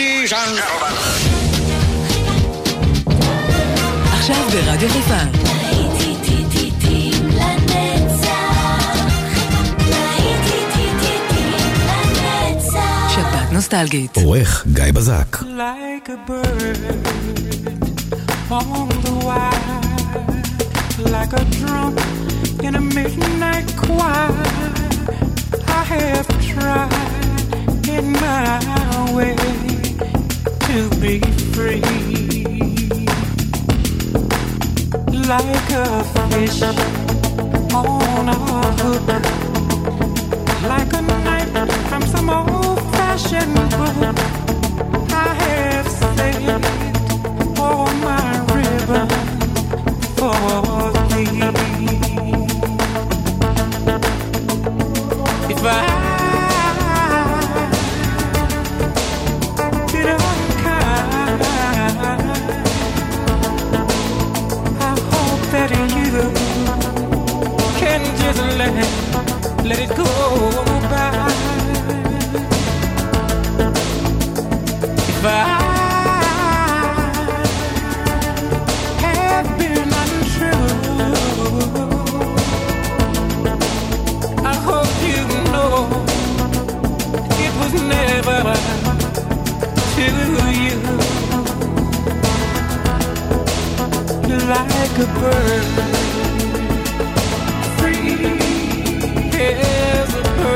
Ladies and gentlemen. עכשיו ברדיו חיפה. נוסטלגית. עורך גיא בזק. like a bird on the wire, like a drum in a midnight choir. I have tried in my way to be free, like a fish on a hook, like a knife from some old-fashioned book. I have saved all my ribbon for thee. If I let it go by. If I have been untrue, I hope you know it was never to you. Like a bird,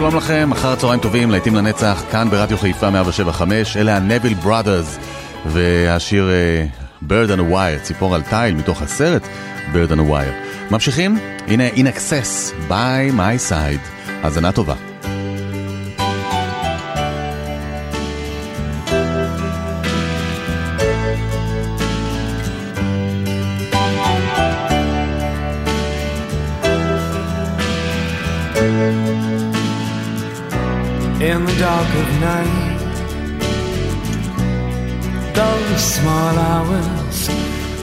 שלום לכם, אחר הצהריים טובים, להיטים לנצח, כאן ברדיו חיפה 175, אלה הנביל בראדרס, והשיר uh, Bird on a Wire, ציפור על תיל, מתוך הסרט Bird on a Wire. ממשיכים? הנה In Access, by my side, האזנה טובה. Dark of night. Those small hours,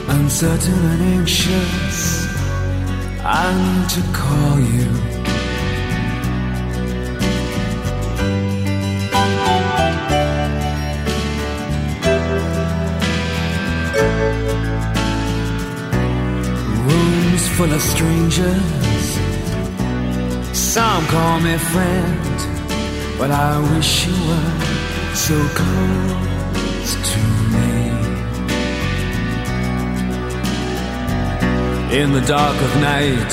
uncertain and anxious, I to call you. Rooms full of strangers, some call me friend. But I wish you were so close to me. In the dark of night,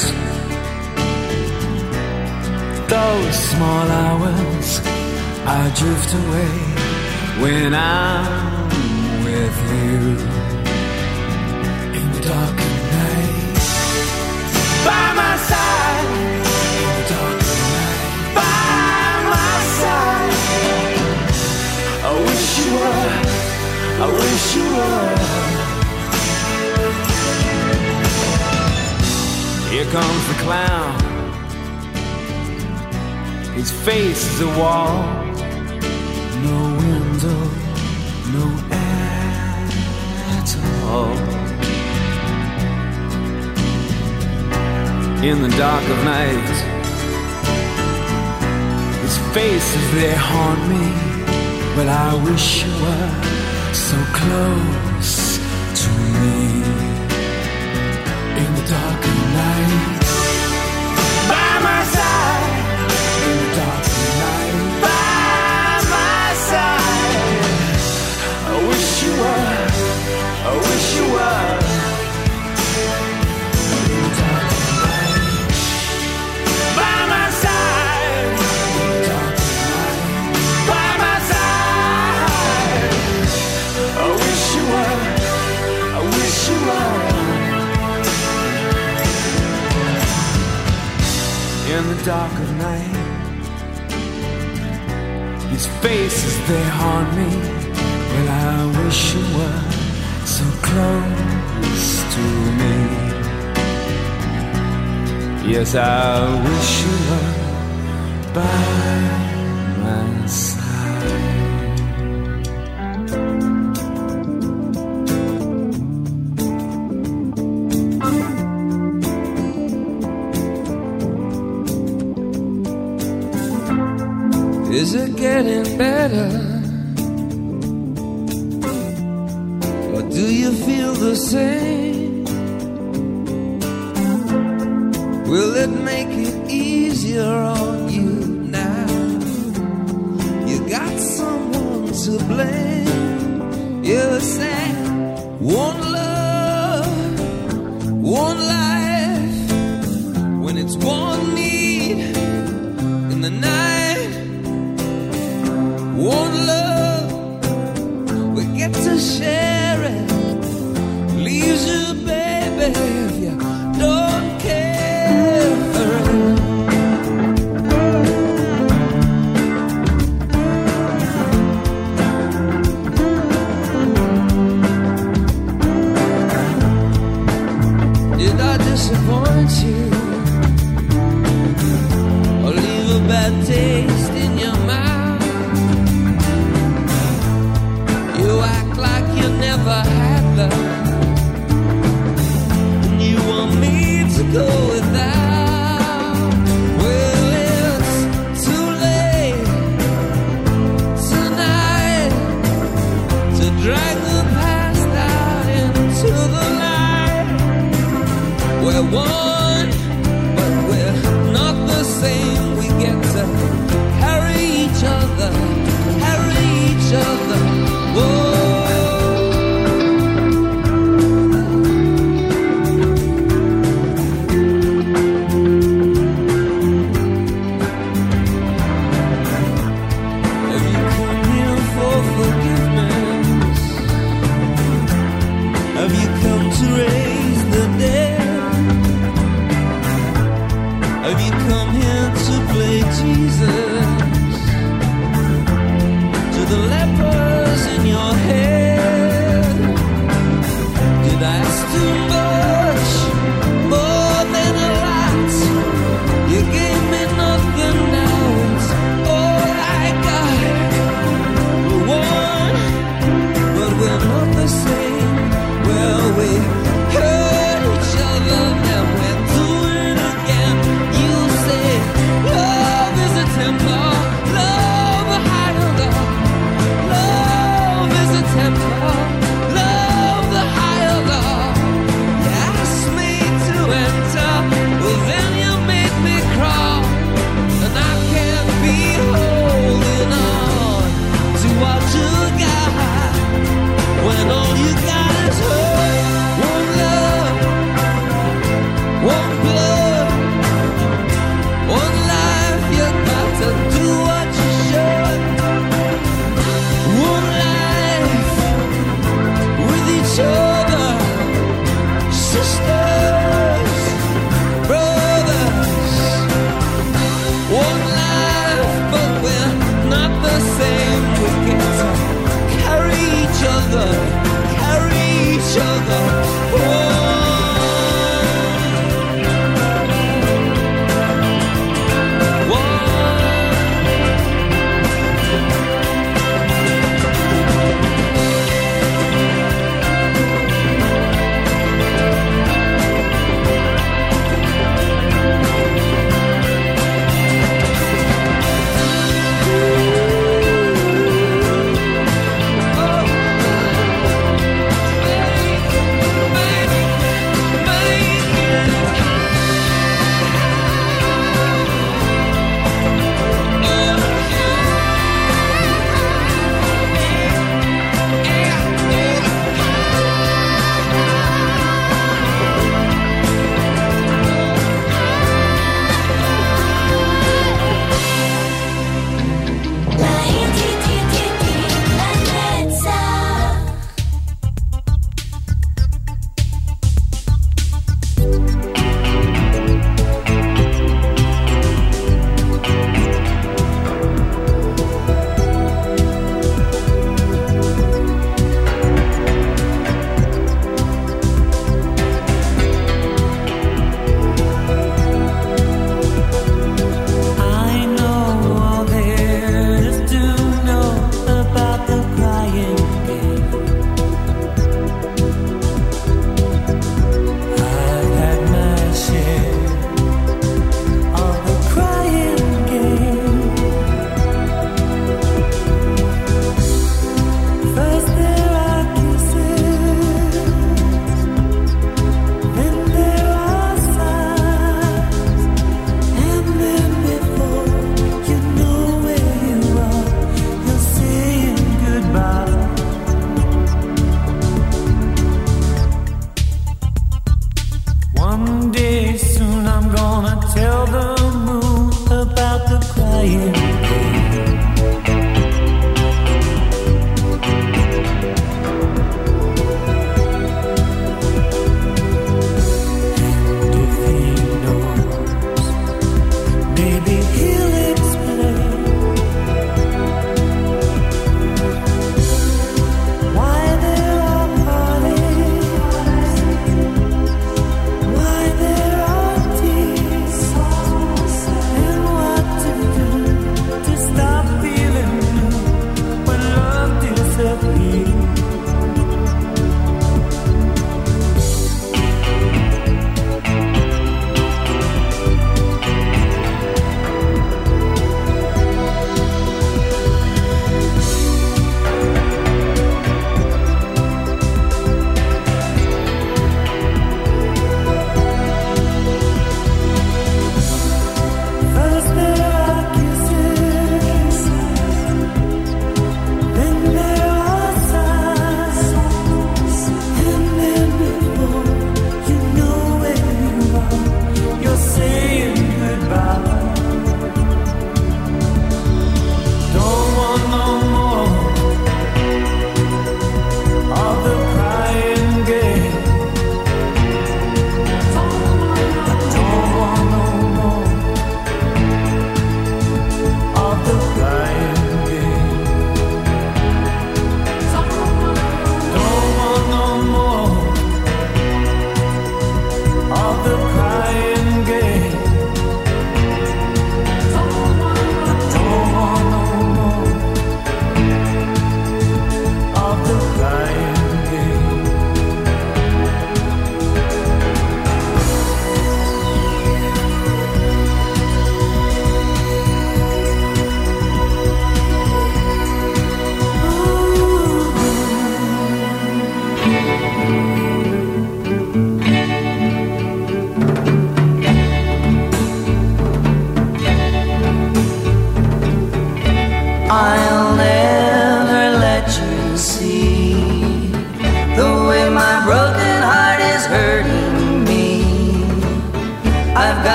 those small hours, I drift away when I'm with you. In the dark of night, by my side. I wish you were. Here comes the clown. His face is a wall. No window, no air at all. In the dark of night, his face is there haunt me. But I wish you were so close to me dark of night. His face is there haunt me. Well, I wish you were so close to me. Yes, I wish you were by getting better?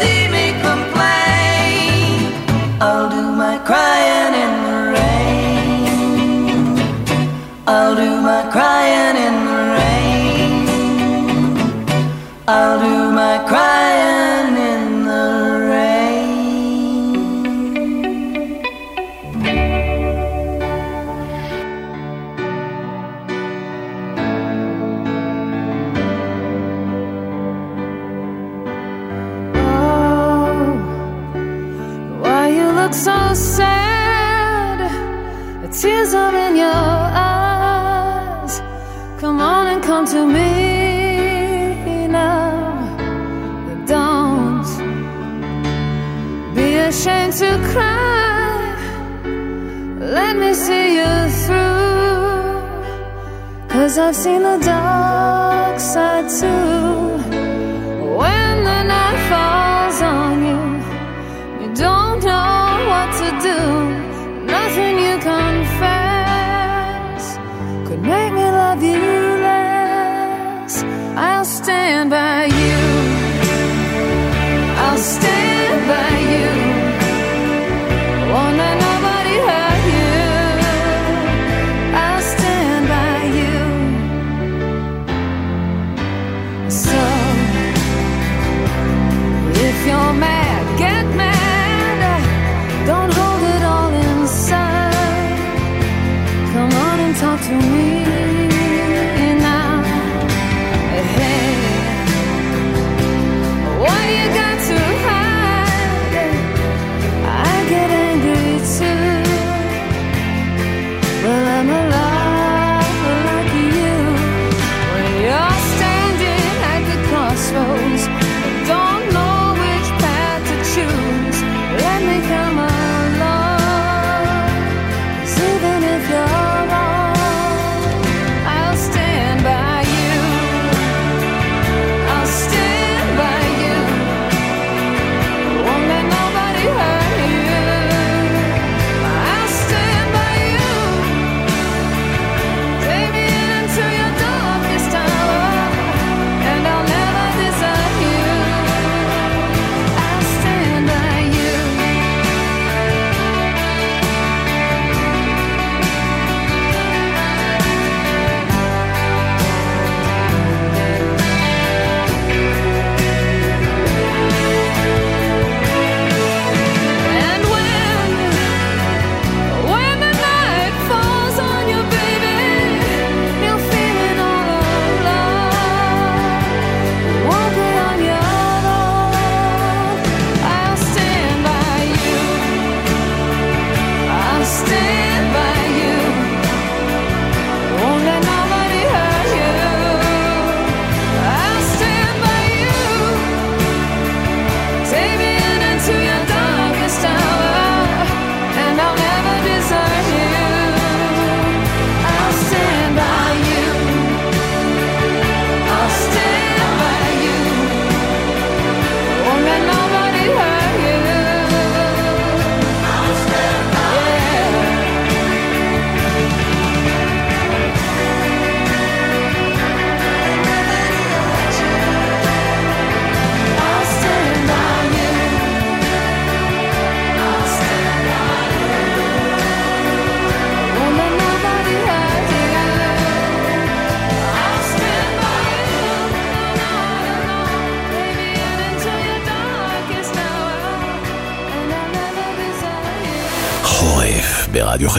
see to me now. Don't be ashamed to cry. Let me see you through. Cause I've seen the dark side too. When the night falls.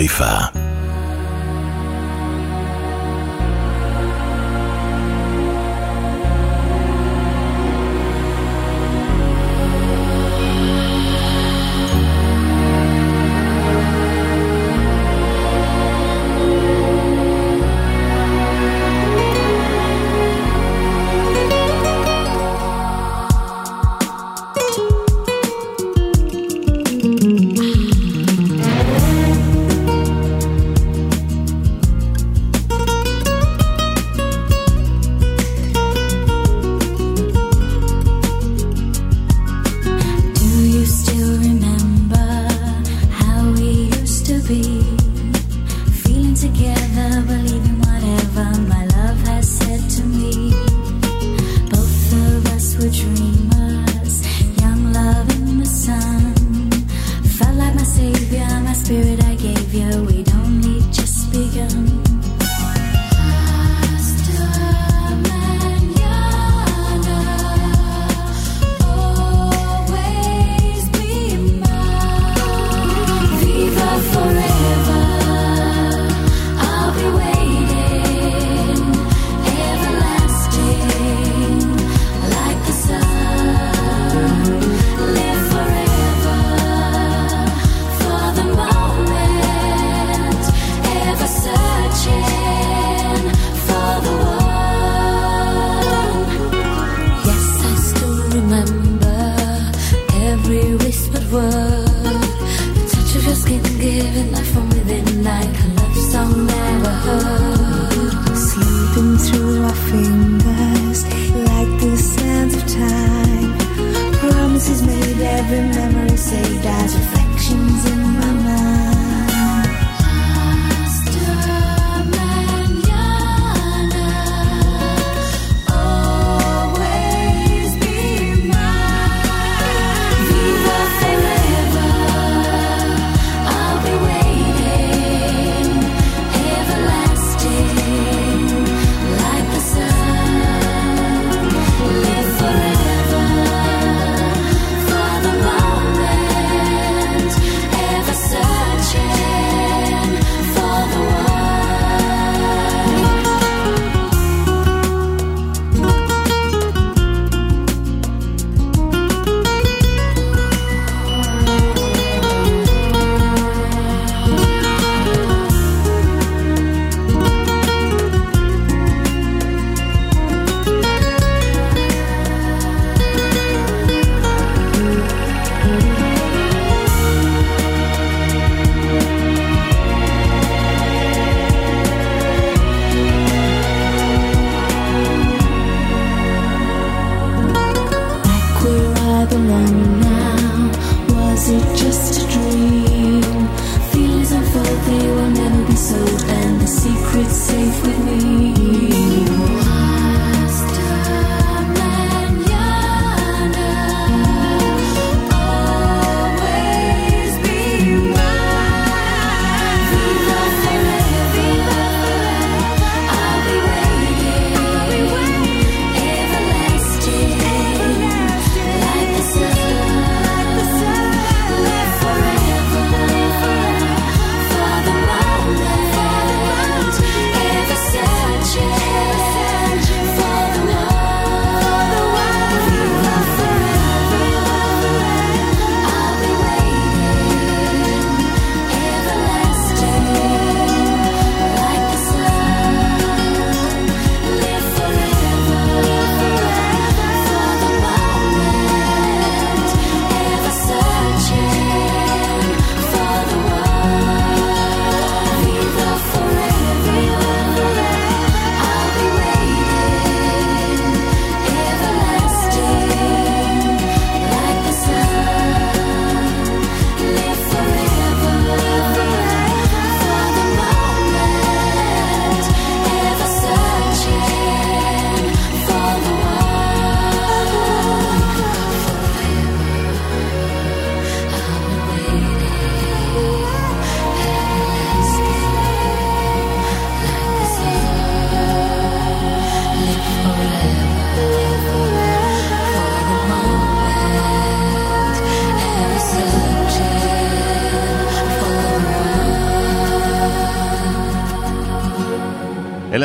חיפה.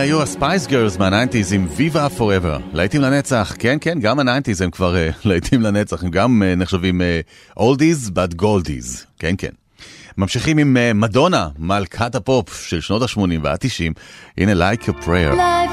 היו הספייס גרס מהניינטיז עם ויבה פוראבר. להיטים לנצח, כן כן, גם הניינטיז הם כבר uh, להיטים לנצח, הם גם uh, נחשבים אולדיז, but goldies, כן כן. ממשיכים עם uh, מדונה, מלכת הפופ של שנות ה-80 וה-90, הנה a Prayer. Life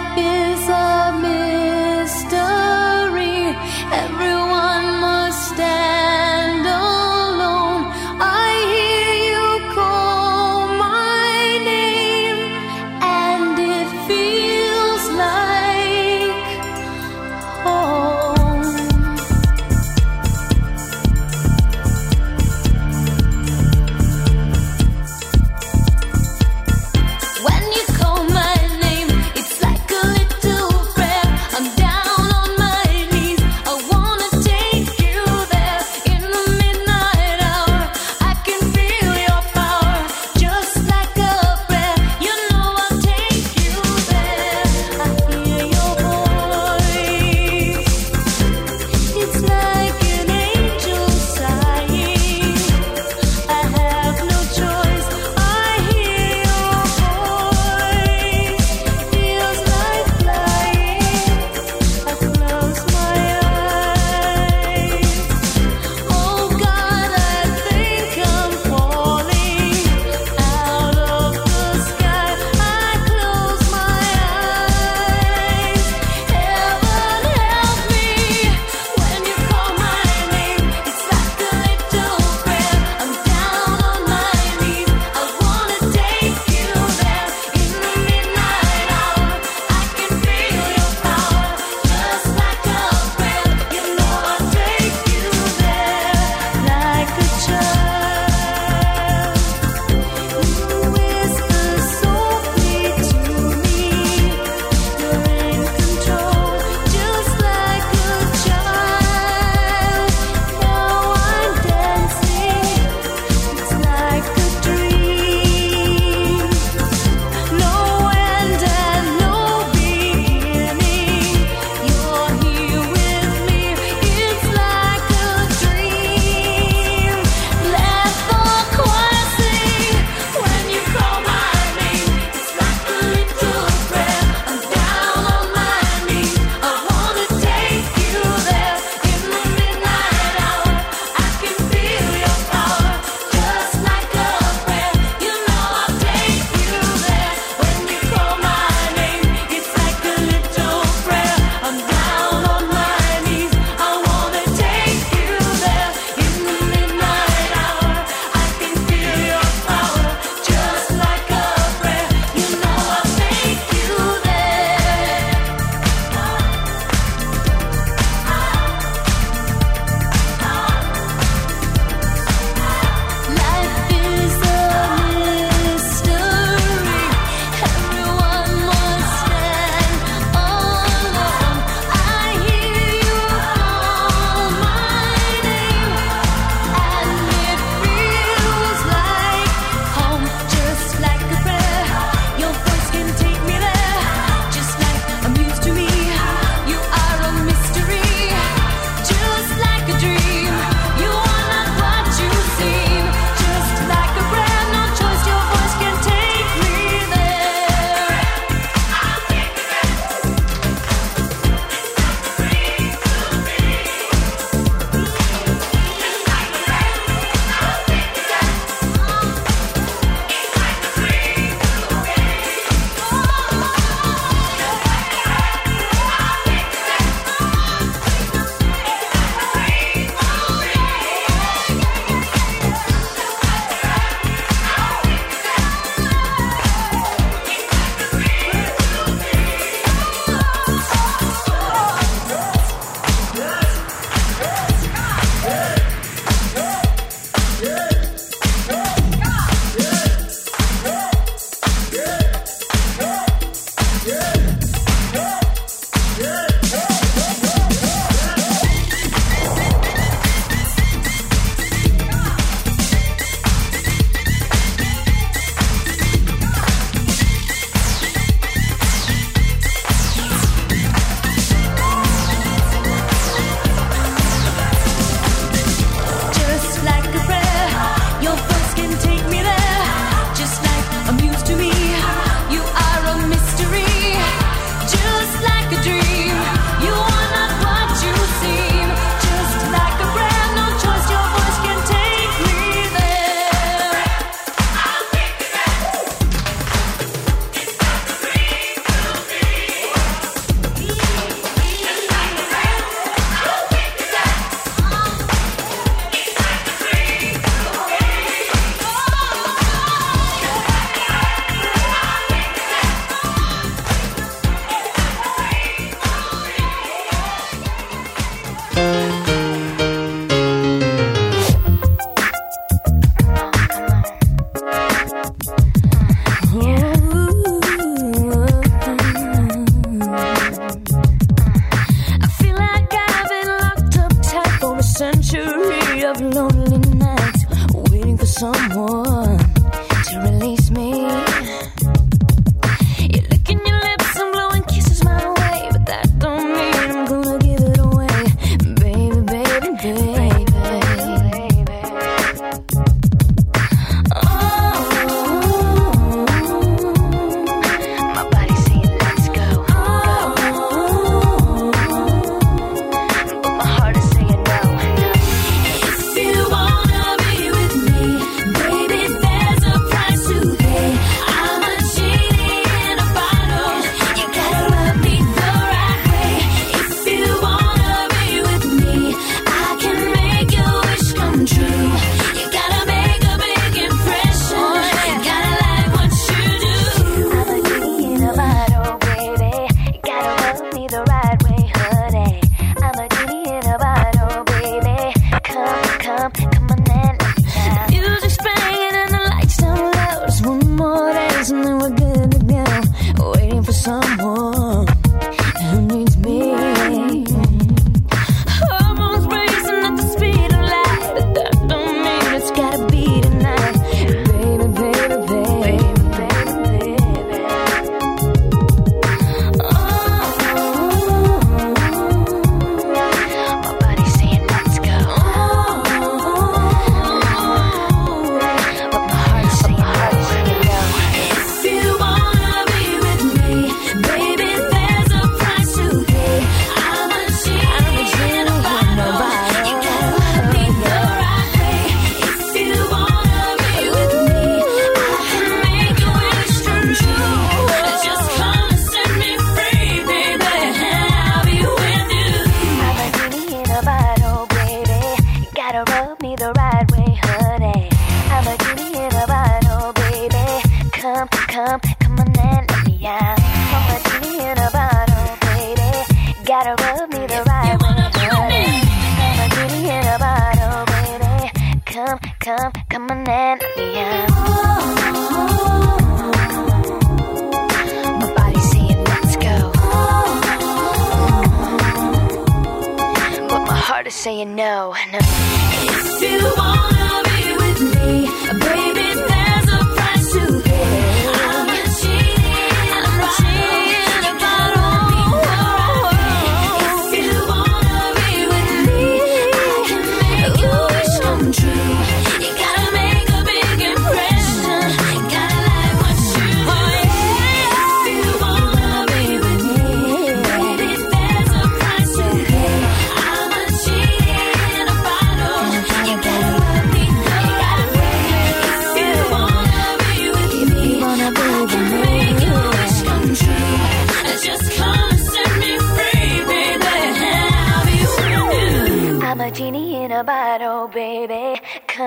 saying no, no.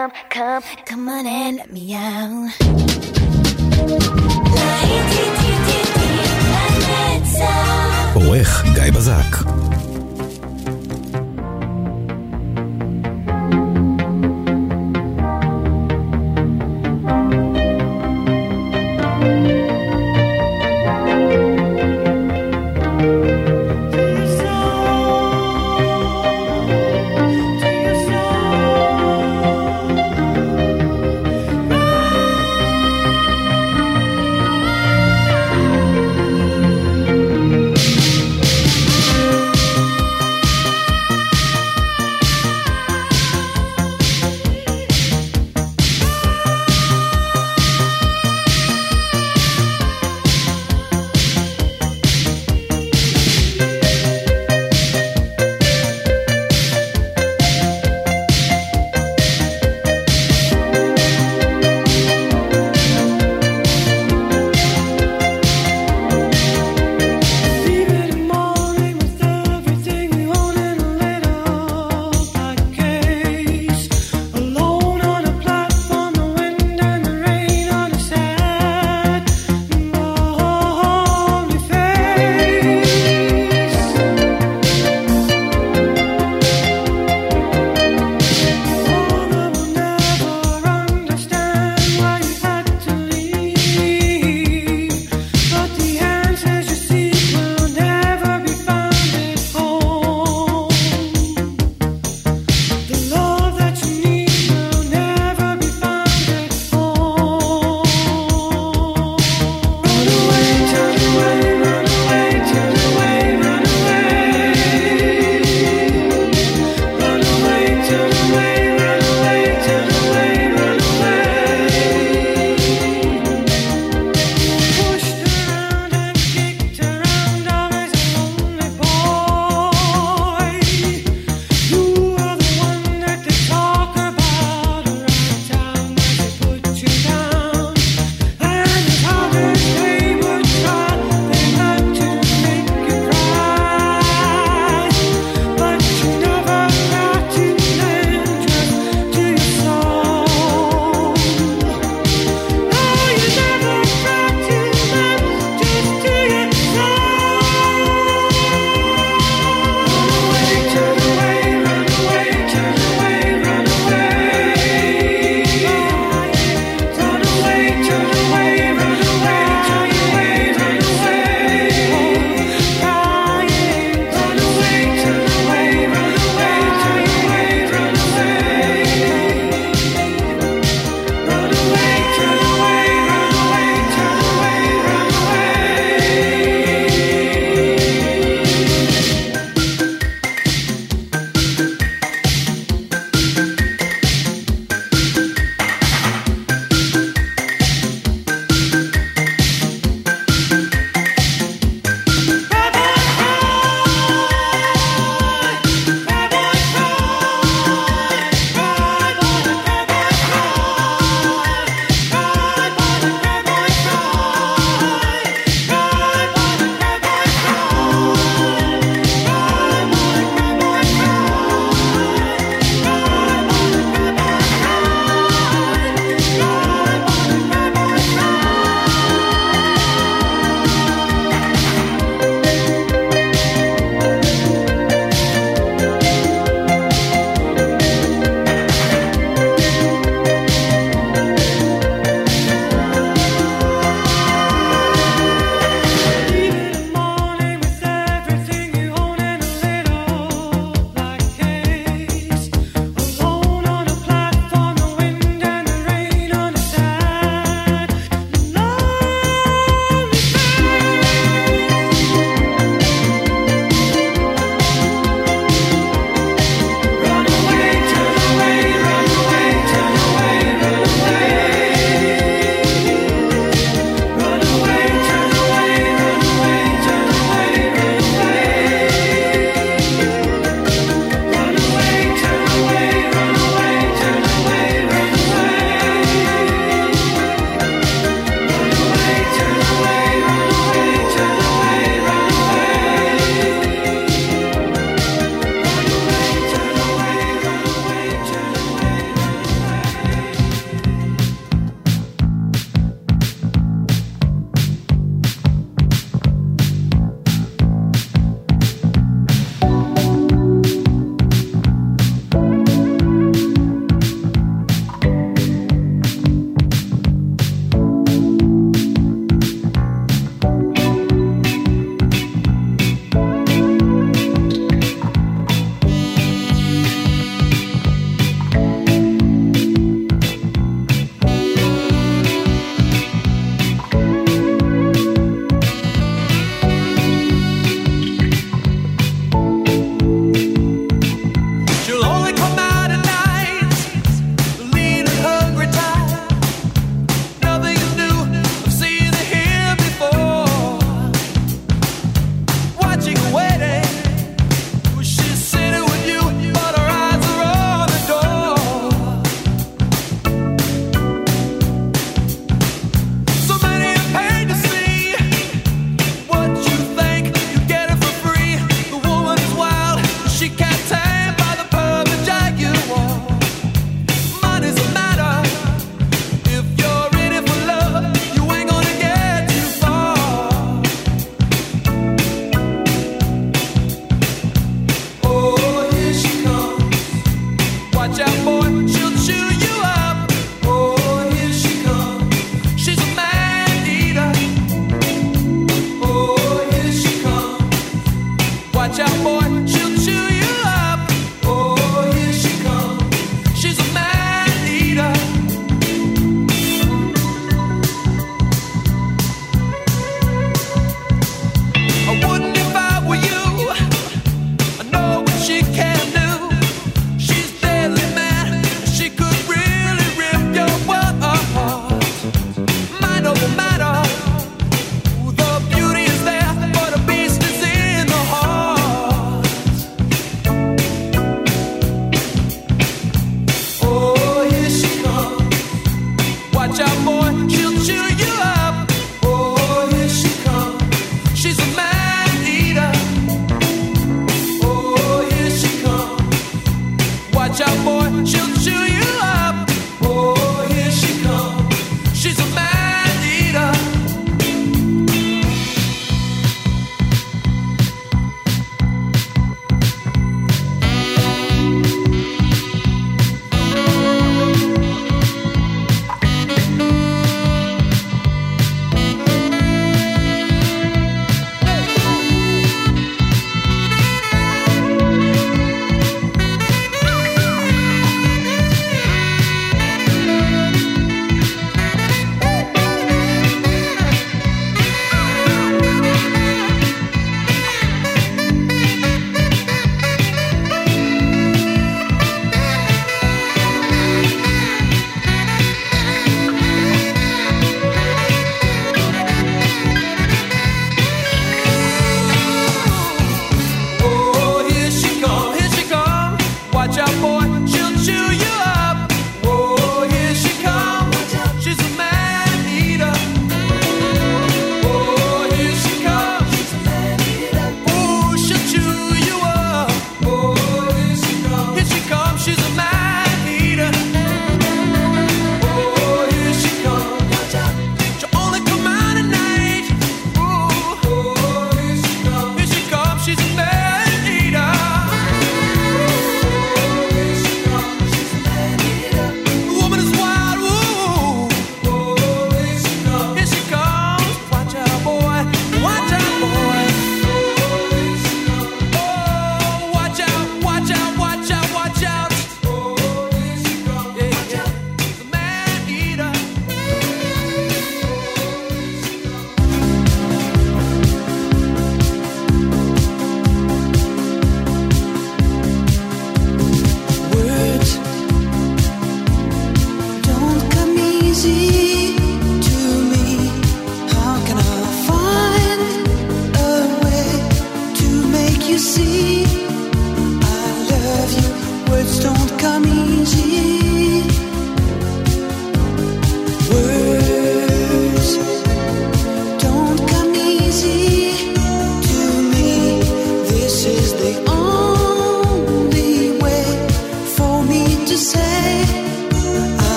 come, come, come on and let me out. עורך גיא בזק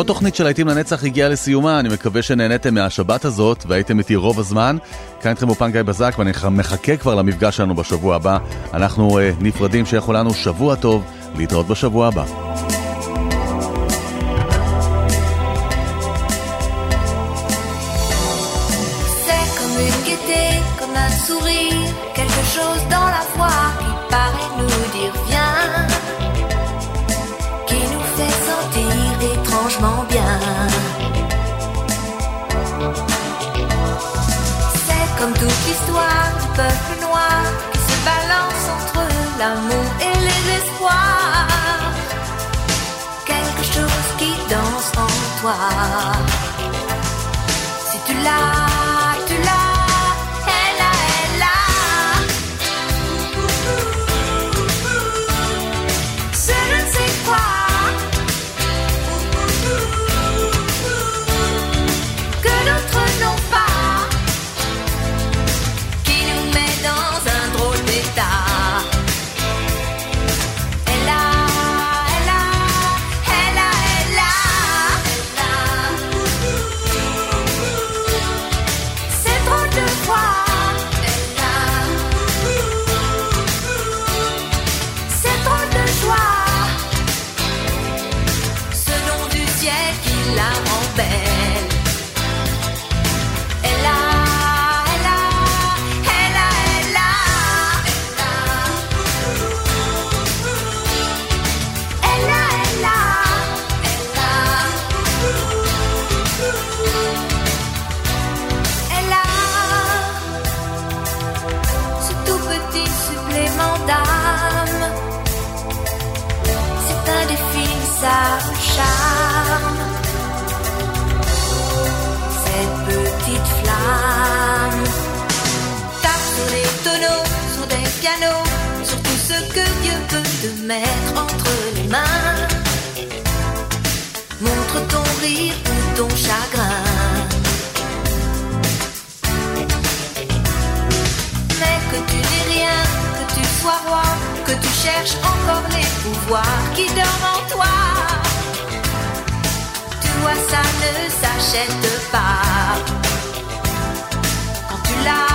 עוד תוכנית של להיטים לנצח הגיעה לסיומה, אני מקווה שנהניתם מהשבת הזאת והייתם איתי רוב הזמן. כאן איתכם אופן גיא בזק ואני מחכה כבר למפגש שלנו בשבוע הבא. אנחנו uh, נפרדים, שיהיה לנו שבוע טוב, להתראות בשבוע הבא. Quelque dans la voix qui paraît nous dire Vie. bien. C'est comme toute l'histoire du peuple noir qui se balance entre l'amour et les espoirs. Quelque chose qui danse en toi. Si tu l'as. sur tout ce que Dieu peut te mettre entre les mains. Montre ton rire ou ton chagrin. Mais que tu n'es rien, que tu sois roi, que tu cherches encore les pouvoirs qui dorment en toi. Tu vois, ça ne s'achète pas. Quand tu l'as